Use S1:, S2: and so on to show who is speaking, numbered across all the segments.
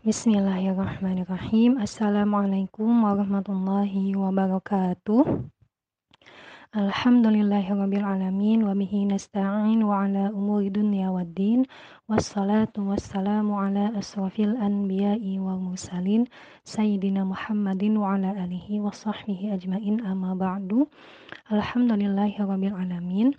S1: Bismillahirrahmanirrahim. Assalamualaikum warahmatullahi wabarakatuh. Alhamdulillahirabbil alamin wa bihi nasta'in wa ala umuri dunya waddin wassalatu wassalamu ala asrafil anbiya'i wal mursalin sayyidina Muhammadin wa ala alihi wa sahbihi ajmain amma ba'du. Alhamdulillahirabbil alamin.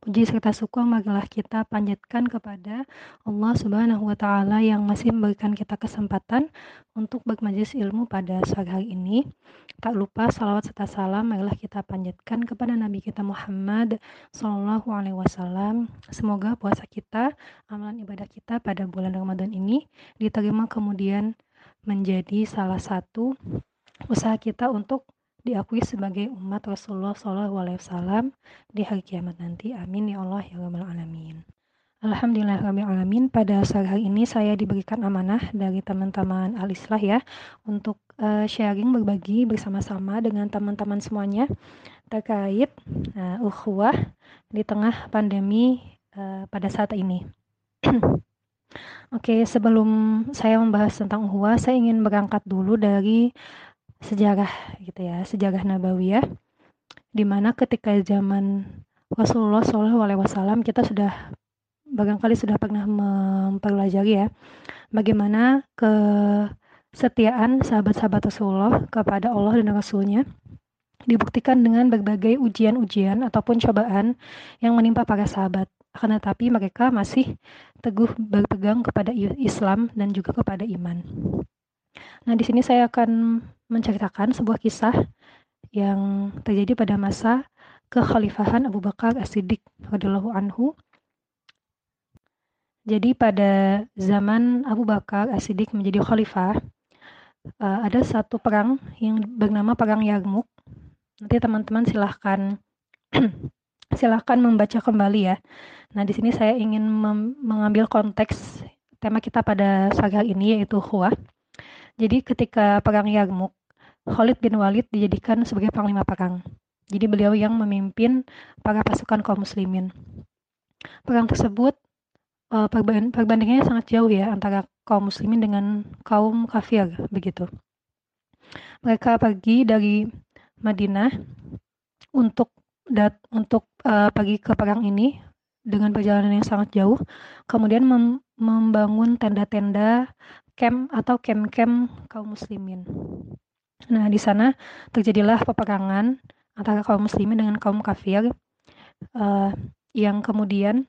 S1: Puji serta syukur marilah kita panjatkan kepada Allah Subhanahu wa taala yang masih memberikan kita kesempatan untuk bermajlis ilmu pada sore hari ini. Tak lupa salawat serta salam marilah kita panjatkan kepada Nabi kita Muhammad Sallallahu alaihi wasallam. Semoga puasa kita, amalan ibadah kita pada bulan Ramadan ini diterima kemudian menjadi salah satu usaha kita untuk diakui sebagai umat Rasulullah SAW di hari kiamat nanti. Amin ya Allah ya Rabbal Alamin. Alhamdulillah Rabbil Alamin pada sore hari ini saya diberikan amanah dari teman-teman Al-Islah ya untuk uh, sharing berbagi bersama-sama dengan teman-teman semuanya terkait uh, ukhuwah di tengah pandemi uh, pada saat ini. Oke, sebelum saya membahas tentang ukhuwah, saya ingin berangkat dulu dari sejarah gitu ya, sejarah Nabawiyah di mana ketika zaman Rasulullah SAW kita sudah barangkali sudah pernah mempelajari ya bagaimana kesetiaan sahabat-sahabat Rasulullah kepada Allah dan Rasulnya dibuktikan dengan berbagai ujian-ujian ataupun cobaan yang menimpa para sahabat. Akan tetapi mereka masih teguh berpegang kepada Islam dan juga kepada iman. Nah, di sini saya akan menceritakan sebuah kisah yang terjadi pada masa kekhalifahan Abu Bakar As-Siddiq radhiyallahu anhu. Jadi pada zaman Abu Bakar As-Siddiq menjadi khalifah, uh, ada satu perang yang bernama Perang Yarmuk. Nanti teman-teman silahkan silahkan membaca kembali ya. Nah, di sini saya ingin mengambil konteks tema kita pada saga ini yaitu khuah. Jadi ketika perang Yarmuk, Khalid bin Walid dijadikan sebagai panglima perang. Jadi beliau yang memimpin para pasukan kaum muslimin. Perang tersebut uh, perbandingannya sangat jauh ya antara kaum muslimin dengan kaum kafir begitu. Mereka pergi dari Madinah untuk dat untuk uh, pergi ke perang ini dengan perjalanan yang sangat jauh, kemudian mem membangun tenda-tenda camp atau camp-camp kaum muslimin. Nah, di sana terjadilah peperangan antara kaum muslimin dengan kaum kafir uh, yang kemudian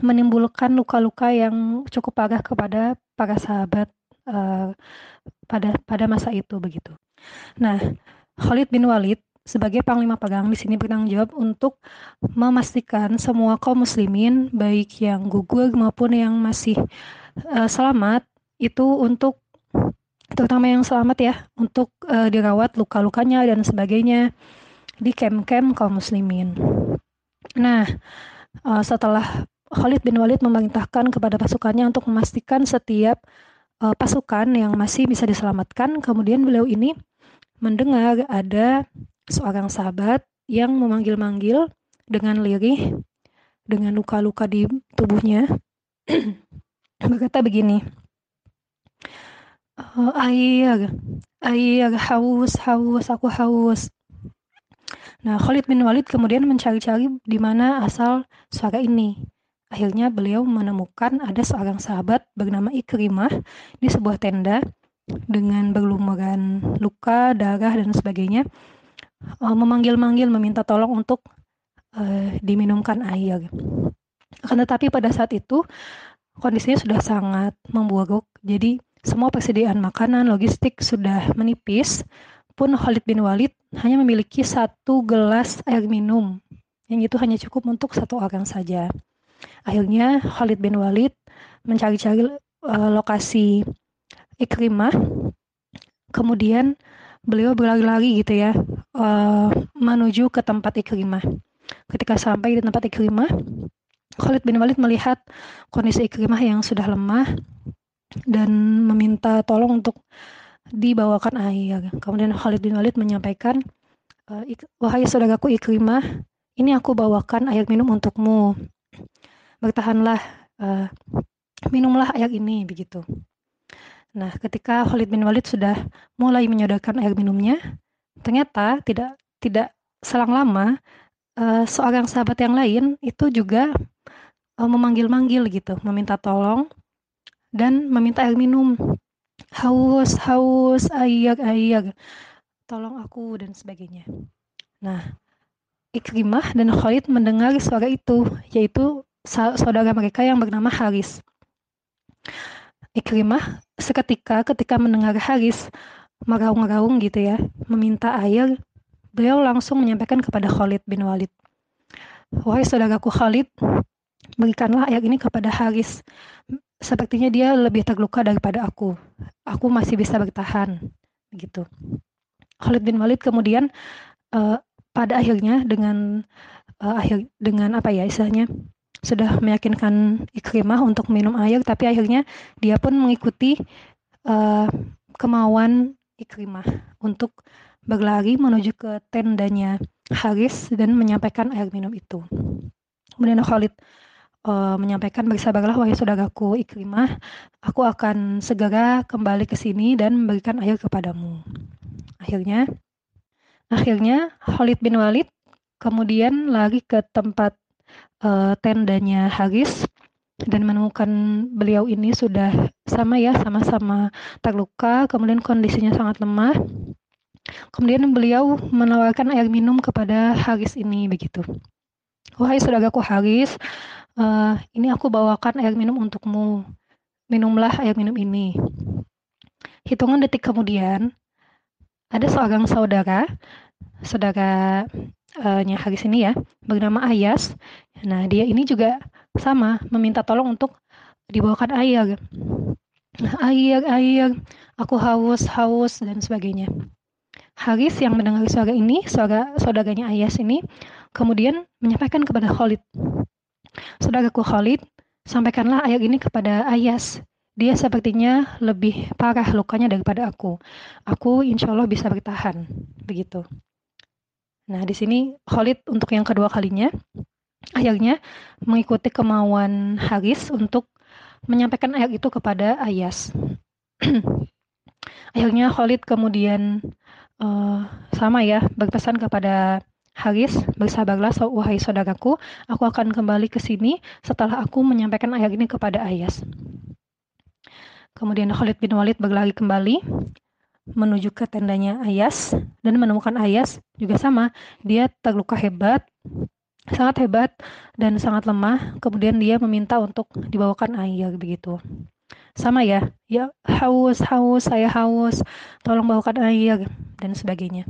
S1: menimbulkan luka-luka yang cukup parah kepada para sahabat uh, pada pada masa itu begitu. Nah, Khalid bin Walid sebagai panglima perang di sini bertanggung jawab untuk memastikan semua kaum muslimin baik yang gugur maupun yang masih uh, selamat itu untuk terutama yang selamat ya untuk uh, dirawat luka-lukanya dan sebagainya di camp-camp kaum muslimin. Nah, uh, setelah Khalid bin Walid memerintahkan kepada pasukannya untuk memastikan setiap uh, pasukan yang masih bisa diselamatkan, kemudian beliau ini mendengar ada seorang sahabat yang memanggil-manggil dengan lirih dengan luka-luka di tubuhnya berkata begini air, air, haus, haus, aku haus. Nah, Khalid bin Walid kemudian mencari-cari di mana asal suara ini. Akhirnya beliau menemukan ada seorang sahabat bernama Ikrimah di sebuah tenda dengan berlumuran luka, darah, dan sebagainya. Uh, memanggil-manggil, meminta tolong untuk uh, diminumkan air. Akan tetapi pada saat itu kondisinya sudah sangat memburuk. Jadi semua persediaan makanan, logistik sudah menipis, pun Khalid bin Walid hanya memiliki satu gelas air minum, yang itu hanya cukup untuk satu orang saja. Akhirnya Khalid bin Walid mencari-cari uh, lokasi Ikrimah, kemudian beliau berlari-lari gitu ya, uh, menuju ke tempat Ikrimah. Ketika sampai di tempat Ikrimah, Khalid bin Walid melihat kondisi Ikrimah yang sudah lemah, dan meminta tolong untuk dibawakan air. Kemudian Khalid bin Walid menyampaikan, e, wahai saudaraku Ikrimah, ini aku bawakan air minum untukmu. Bertahanlah, uh, minumlah air ini begitu. Nah, ketika Khalid bin Walid sudah mulai menyodorkan air minumnya, ternyata tidak tidak selang lama uh, seorang sahabat yang lain itu juga memanggil-manggil gitu, meminta tolong dan meminta air minum. Haus, haus, air, air. Tolong aku dan sebagainya. Nah, Ikrimah dan Khalid mendengar suara itu, yaitu saudara mereka yang bernama Haris. Ikrimah seketika ketika mendengar Haris meraung-raung gitu ya, meminta air, beliau langsung menyampaikan kepada Khalid bin Walid. Wahai saudaraku Khalid, berikanlah air ini kepada Haris. Sepertinya dia lebih terluka daripada aku. Aku masih bisa bertahan. Begitu. Khalid bin Walid kemudian uh, pada akhirnya dengan uh, akhir dengan apa ya istilahnya sudah meyakinkan Ikrimah untuk minum air tapi akhirnya dia pun mengikuti uh, kemauan Ikrimah untuk berlari menuju ke tendanya Haris dan menyampaikan air minum itu. Kemudian Khalid uh, menyampaikan bersabarlah wahai saudaraku Ikrimah, aku akan segera kembali ke sini dan memberikan air kepadamu. Akhirnya Akhirnya Khalid bin Walid kemudian lari ke tempat uh, tendanya Haris dan menemukan beliau ini sudah sama ya sama-sama terluka kemudian kondisinya sangat lemah kemudian beliau menawarkan air minum kepada Haris ini begitu wahai saudaraku Haris uh, ini aku bawakan air minum untukmu minumlah air minum ini hitungan detik kemudian ada seorang saudara, saudara uh, Haris ini ya, bernama Ayas. Nah, dia ini juga sama, meminta tolong untuk dibawakan air. Air, air, aku haus, haus, dan sebagainya. Haris yang mendengar suara ini, suara saudaranya Ayas ini, kemudian menyampaikan kepada Khalid. Saudaraku Khalid, sampaikanlah air ini kepada Ayas. Dia sepertinya lebih parah lukanya daripada aku. Aku insya Allah bisa bertahan. Begitu. Nah, di sini Khalid untuk yang kedua kalinya akhirnya mengikuti kemauan Haris untuk menyampaikan ayat itu kepada Ayas. akhirnya Khalid kemudian uh, sama ya berpesan kepada Haris, bersabarlah wahai saudaraku, aku akan kembali ke sini setelah aku menyampaikan ayat ini kepada Ayas. Kemudian Khalid bin Walid berlari kembali menuju ke tendanya Ayas dan menemukan Ayas juga sama. Dia terluka hebat, sangat hebat dan sangat lemah. Kemudian dia meminta untuk dibawakan air begitu. Sama ya, ya haus, haus, saya haus, tolong bawakan air dan sebagainya.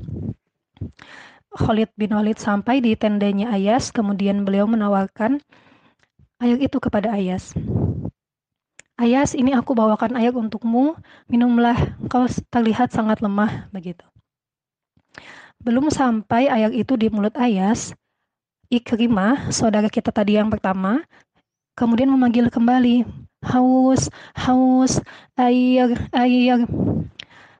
S1: Khalid bin Walid sampai di tendanya Ayas, kemudian beliau menawarkan air itu kepada Ayas. Ayas, ini aku bawakan air untukmu, minumlah, kau terlihat sangat lemah, begitu. Belum sampai air itu di mulut Ayas, Ikrimah, saudara kita tadi yang pertama, kemudian memanggil kembali, haus, haus, air, air.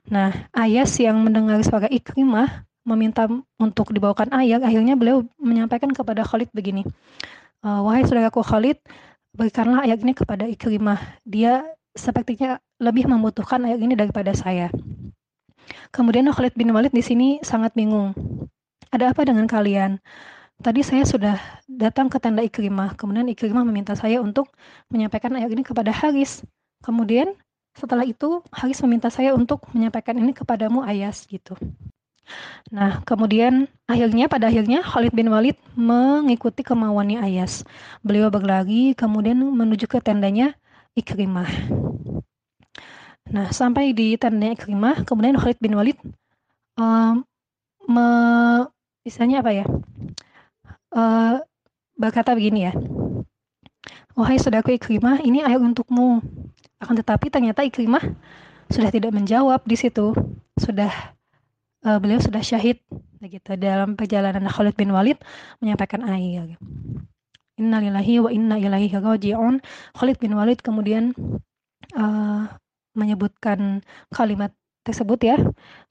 S1: Nah, Ayas yang mendengar suara Ikrimah meminta untuk dibawakan air, akhirnya beliau menyampaikan kepada Khalid begini, eh, wahai saudaraku Khalid, berikanlah ayat ini kepada Ikrimah. Dia sepertinya lebih membutuhkan ayat ini daripada saya. Kemudian Khalid bin Walid di sini sangat bingung. Ada apa dengan kalian? Tadi saya sudah datang ke tanda Ikrimah, kemudian Ikrimah meminta saya untuk menyampaikan ayat ini kepada Haris. Kemudian setelah itu Haris meminta saya untuk menyampaikan ini kepadamu Ayas gitu. Nah, kemudian akhirnya pada akhirnya Khalid bin Walid mengikuti kemauannya Ayas. Beliau berlari kemudian menuju ke tendanya Ikrimah. Nah, sampai di tendanya Ikrimah, kemudian Khalid bin Walid um, me, misalnya apa ya? Uh, berkata begini ya. Wahai saudaraku Ikrimah, ini air untukmu. Akan tetapi ternyata Ikrimah sudah tidak menjawab di situ. Sudah uh, beliau sudah syahid begitu dalam perjalanan Khalid bin Walid menyampaikan ayat Innalillahi wa inna ilaihi raji'un. Khalid bin Walid kemudian uh, menyebutkan kalimat tersebut ya.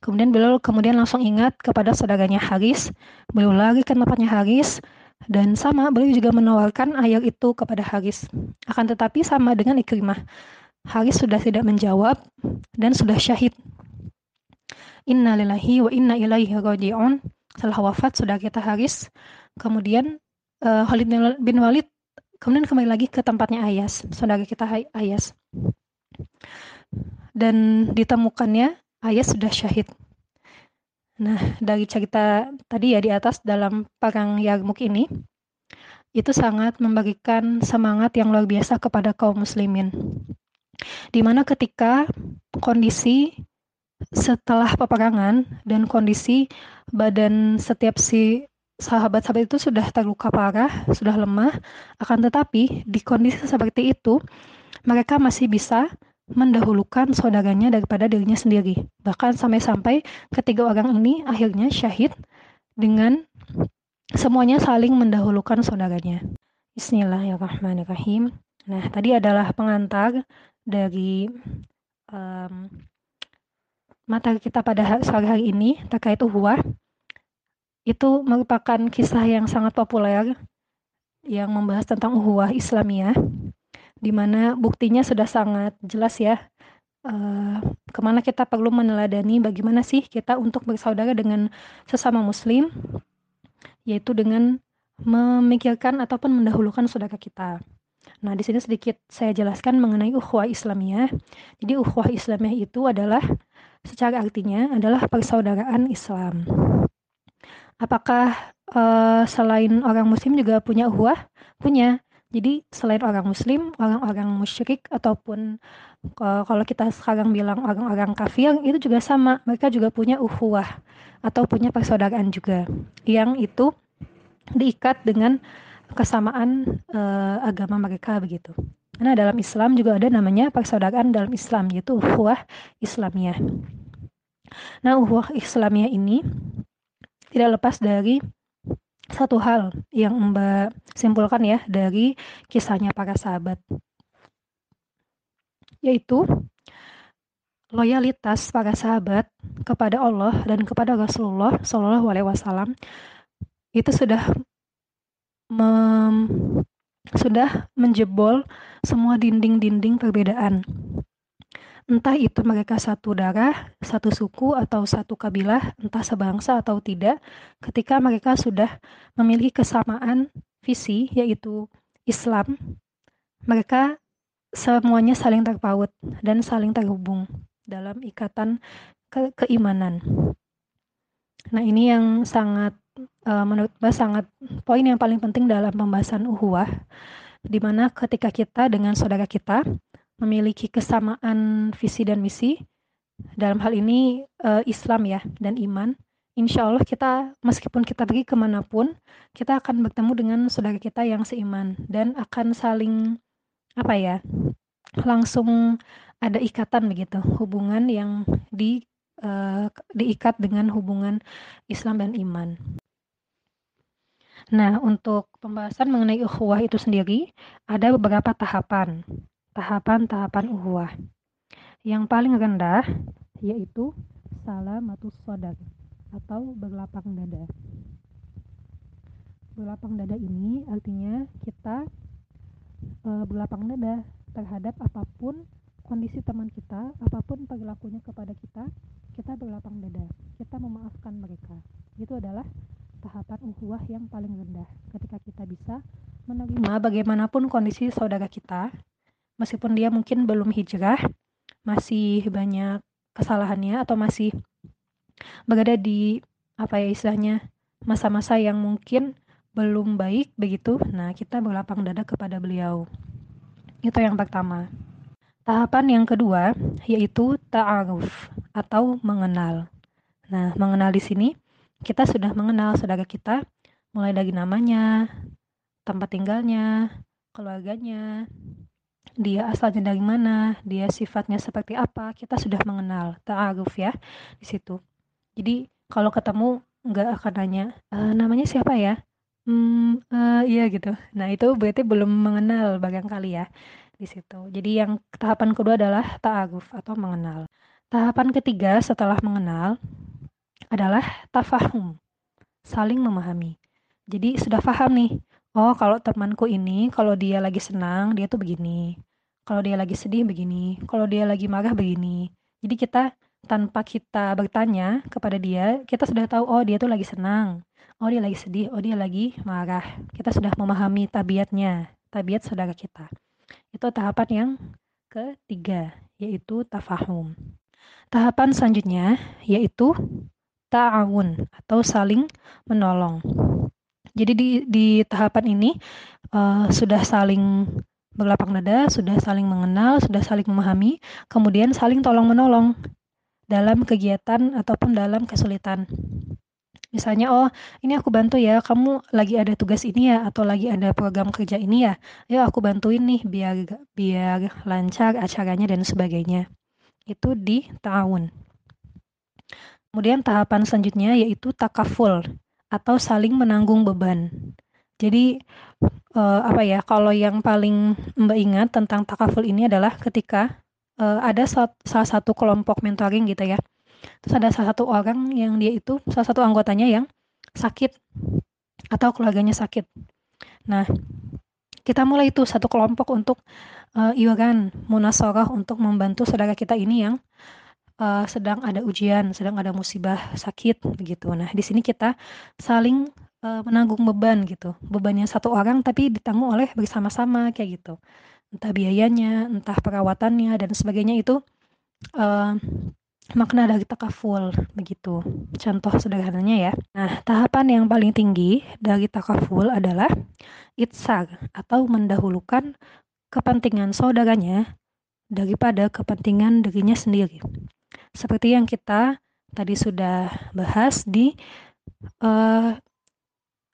S1: Kemudian beliau kemudian langsung ingat kepada saudaranya Haris. Beliau lari ke tempatnya Haris dan sama beliau juga menawarkan ayat itu kepada Haris. Akan tetapi sama dengan Ikrimah. Haris sudah tidak menjawab dan sudah syahid. Inna lillahi wa inna ilaihi raji'un. Setelah wafat saudara kita Haris, kemudian uh, Khalid bin Walid kemudian kembali lagi ke tempatnya Ayas, saudara kita Ayas. Dan ditemukannya Ayas sudah syahid. Nah, dari cerita tadi ya di atas dalam perang Yarmuk ini, itu sangat memberikan semangat yang luar biasa kepada kaum muslimin. Di mana ketika kondisi setelah peperangan dan kondisi badan setiap si sahabat-sahabat itu sudah terluka parah, sudah lemah, akan tetapi di kondisi seperti itu mereka masih bisa mendahulukan saudaranya daripada dirinya sendiri. Bahkan sampai-sampai ketiga orang ini akhirnya syahid dengan semuanya saling mendahulukan saudaranya. Bismillahirrahmanirrahim. Nah, tadi adalah pengantar dari um, materi kita pada sore hari ini terkait uhuah. Itu merupakan kisah yang sangat populer yang membahas tentang uhuah Islamiyah di mana buktinya sudah sangat jelas ya uh, ke mana kita perlu meneladani bagaimana sih kita untuk bersaudara dengan sesama muslim yaitu dengan memikirkan ataupun mendahulukan saudara kita. Nah, di sini sedikit saya jelaskan mengenai ukhuwah Islamiyah. Jadi ukhuwah Islamiyah itu adalah secara artinya adalah persaudaraan Islam. Apakah uh, selain orang muslim juga punya ukhuwah? Punya. Jadi selain orang muslim, orang-orang musyrik ataupun uh, kalau kita sekarang bilang orang-orang kafir itu juga sama, mereka juga punya uhuwah atau punya persaudaraan juga yang itu diikat dengan kesamaan uh, agama mereka begitu. Karena dalam Islam juga ada namanya persaudaraan dalam Islam yaitu uhuwah Islamiyah. Nah, uhuwah Islamiyah ini tidak lepas dari satu hal yang Mbak simpulkan ya dari kisahnya para sahabat yaitu loyalitas para sahabat kepada Allah dan kepada Rasulullah Shallallahu Alaihi Wasallam itu sudah mem, sudah menjebol semua dinding-dinding perbedaan entah itu mereka satu darah, satu suku, atau satu kabilah, entah sebangsa atau tidak, ketika mereka sudah memiliki kesamaan visi, yaitu Islam, mereka semuanya saling terpaut dan saling terhubung dalam ikatan ke keimanan. Nah, ini yang sangat uh, menurut Mbak sangat poin yang paling penting dalam pembahasan uhuwah di mana ketika kita dengan saudara kita memiliki kesamaan visi dan misi dalam hal ini uh, Islam ya dan iman insya Allah kita meskipun kita pergi ke mana pun kita akan bertemu dengan saudara kita yang seiman dan akan saling apa ya langsung ada ikatan begitu hubungan yang di uh, diikat dengan hubungan Islam dan iman. Nah, untuk pembahasan mengenai ukhuwah itu sendiri ada beberapa tahapan tahapan-tahapan uhuah. Yang paling rendah yaitu salamatus sodar atau berlapang dada. Berlapang dada ini artinya kita e, berlapang dada terhadap apa pun kondisi teman kita, apa pun perilakunya kepada kita, kita berlapang dada. Kita memaafkan mereka. Itu adalah tahapan uhuah yang paling rendah. Ketika kita bisa menerima bagaimanapun kondisi saudara kita, meskipun dia mungkin belum hijrah, masih banyak kesalahannya atau masih berada di apa ya istilahnya masa-masa yang mungkin belum baik begitu. Nah, kita berlapang dada kepada beliau. Itu yang pertama. Tahapan yang kedua yaitu ta'aruf atau mengenal. Nah, mengenal di sini kita sudah mengenal saudara kita mulai dari namanya, tempat tinggalnya, keluarganya, dia asalnya dari mana, dia sifatnya seperti apa, kita sudah mengenal ta'aruf ya di situ. Jadi kalau ketemu nggak akan nanya e, namanya siapa ya, hmm, uh, iya gitu. Nah itu berarti belum mengenal barangkali ya di situ. Jadi yang tahapan kedua adalah ta'aruf atau mengenal. Tahapan ketiga setelah mengenal adalah tafahum, saling memahami. Jadi sudah paham nih, oh kalau temanku ini kalau dia lagi senang dia tuh begini kalau dia lagi sedih begini kalau dia lagi marah begini Jadi kita tanpa kita bertanya kepada dia, kita sudah tahu oh dia tuh lagi senang, oh dia lagi sedih, oh dia lagi marah. Kita sudah memahami tabiatnya, tabiat saudara kita. Itu tahapan yang ketiga, yaitu tafahum. Tahapan selanjutnya yaitu ta'awun atau saling menolong. Jadi di, di tahapan ini uh, sudah saling berlapang dada, sudah saling mengenal, sudah saling memahami, kemudian saling tolong menolong dalam kegiatan ataupun dalam kesulitan. Misalnya, oh ini aku bantu ya, kamu lagi ada tugas ini ya, atau lagi ada program kerja ini ya, ya aku bantuin nih biar biar lancar acaranya dan sebagainya. Itu di tahun. Kemudian tahapan selanjutnya yaitu takaful atau saling menanggung beban. Jadi uh, apa ya? Kalau yang paling Mbak ingat tentang takaful ini adalah ketika uh, ada salah satu kelompok mentoring gitu ya. Terus ada salah satu orang yang dia itu salah satu anggotanya yang sakit atau keluarganya sakit. Nah, kita mulai itu satu kelompok untuk uh, iuran munasoroh untuk membantu saudara kita ini yang uh, sedang ada ujian, sedang ada musibah, sakit begitu. Nah, di sini kita saling uh, menanggung beban gitu. Bebannya satu orang tapi ditanggung oleh bersama-sama kayak gitu entah biayanya, entah perawatannya dan sebagainya itu uh, makna dari takaful begitu. Contoh sederhananya ya. Nah, tahapan yang paling tinggi dari takaful adalah itsar atau mendahulukan kepentingan saudaranya daripada kepentingan dirinya sendiri. Seperti yang kita tadi sudah bahas di uh,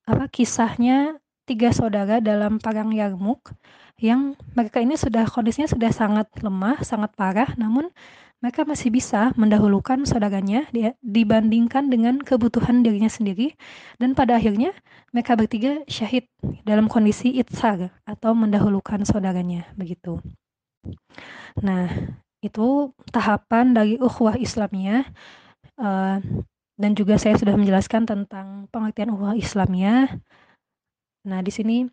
S1: apa kisahnya tiga saudara dalam perang Yarmuk yang mereka ini sudah kondisinya sudah sangat lemah, sangat parah, namun mereka masih bisa mendahulukan saudaranya dibandingkan dengan kebutuhan dirinya sendiri dan pada akhirnya mereka bertiga syahid dalam kondisi itsar atau mendahulukan saudaranya begitu. Nah, itu tahapan dari ukhuwah Islamiyah uh, dan juga saya sudah menjelaskan tentang pengertian ukhuwah Islamiyah. Nah, di sini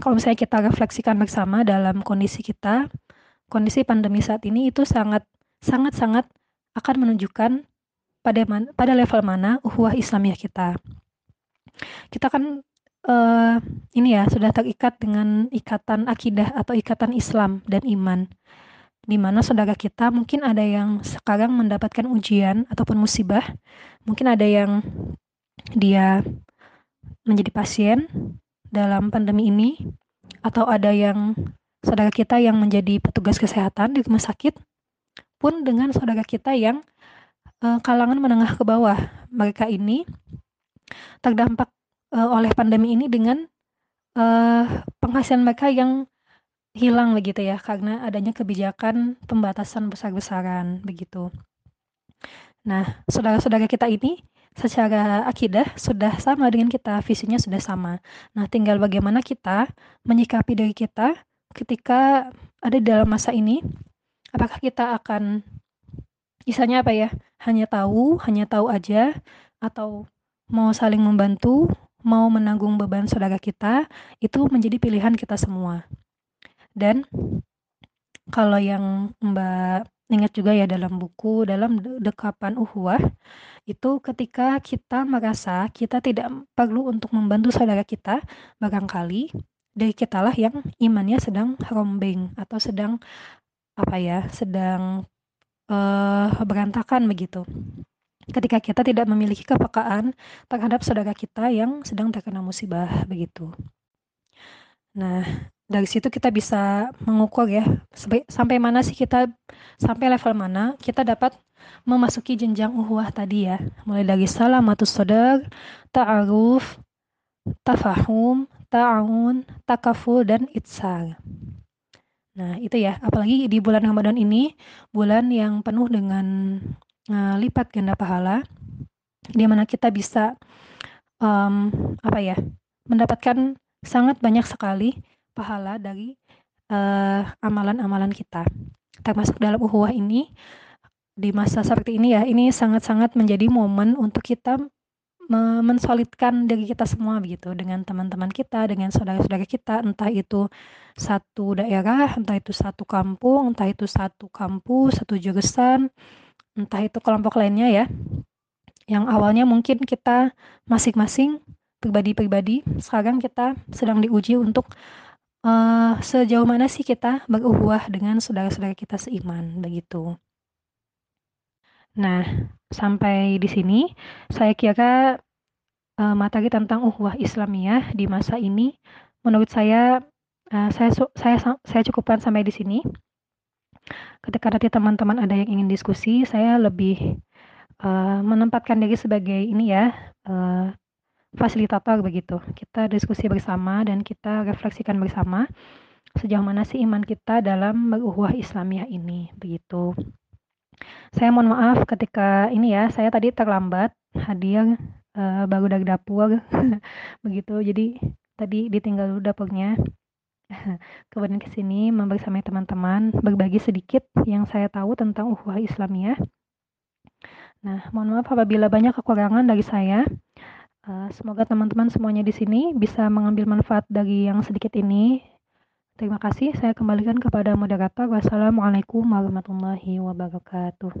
S1: kalau misalnya kita refleksikan bersama dalam kondisi kita, kondisi pandemi saat ini itu sangat sangat sangat akan menunjukkan pada man, pada level mana uhuah Islamiyah kita. Kita kan uh, ini ya sudah terikat dengan ikatan akidah atau ikatan Islam dan iman. Di mana saudara kita mungkin ada yang sekarang mendapatkan ujian ataupun musibah, mungkin ada yang dia menjadi pasien, dalam pandemi ini. Atau ada yang saudara kita yang menjadi petugas kesehatan di rumah sakit. Pun dengan saudara kita yang uh, kalangan menengah ke bawah. Mereka ini terdampak uh, oleh pandemi ini dengan uh, penghasilan mereka yang hilang begitu ya karena adanya kebijakan pembatasan besar-besaran begitu. Nah, saudara-saudara kita ini secara akidah sudah sama dengan kita, visinya sudah sama. Nah, tinggal bagaimana kita menyikapi diri kita ketika ada dalam masa ini. Apakah kita akan misalnya apa ya? Hanya tahu, hanya tahu aja atau mau saling membantu, mau menanggung beban saudara kita, itu menjadi pilihan kita semua. Dan kalau yang Mbak ingat juga ya dalam buku, dalam dekapan uhuah, itu ketika kita merasa kita tidak perlu untuk membantu saudara kita, barangkali dari kitalah yang imannya sedang rombeng atau sedang apa ya, sedang uh, berantakan begitu. Ketika kita tidak memiliki kepekaan terhadap saudara kita yang sedang terkena musibah begitu. Nah, dari situ kita bisa mengukur ya sampai, mana sih kita sampai level mana kita dapat memasuki jenjang uhuah tadi ya. Mulai dari salamatus sodar ta'aruf tafahum ta'awun takaful dan itsar. Nah itu ya. Apalagi di bulan Ramadan ini bulan yang penuh dengan uh, lipat ganda pahala di mana kita bisa um, apa ya mendapatkan sangat banyak sekali pahala dari uh, amalan-amalan kita. Termasuk dalam uhuah ini di masa seperti ini ya, ini sangat-sangat menjadi momen untuk kita me mensolidkan diri kita semua begitu dengan teman-teman kita, dengan saudara-saudara kita, entah itu satu daerah, entah itu satu kampung, entah itu satu kampus, satu jurusan, entah itu kelompok lainnya ya. Yang awalnya mungkin kita masing-masing pribadi-pribadi, sekarang kita sedang diuji untuk uh, sejauh mana sih kita beruhuah dengan saudara-saudara kita seiman begitu. Nah, sampai di sini saya kira uh, materi tentang uhuah Islamiyah di masa ini menurut saya uh, saya saya saya cukupkan sampai di sini. Ketika nanti teman-teman ada yang ingin diskusi, saya lebih uh, menempatkan diri sebagai ini ya uh, fasilitator begitu. Kita diskusi bersama dan kita refleksikan bersama sejauh mana sih iman kita dalam beruhuah Islamiyah ini begitu. Saya mohon maaf ketika ini ya, saya tadi terlambat hadir uh, baru dari dapur begitu. Jadi tadi ditinggal dulu dapurnya. Kemudian ke sini membersamai teman-teman berbagi sedikit yang saya tahu tentang ukhuwah Islamiyah. Nah, mohon maaf apabila banyak kekurangan dari saya. Uh, semoga teman-teman semuanya di sini bisa mengambil manfaat dari yang sedikit ini. Terima kasih. Saya kembalikan kepada moderator. Wassalamualaikum warahmatullahi wabarakatuh.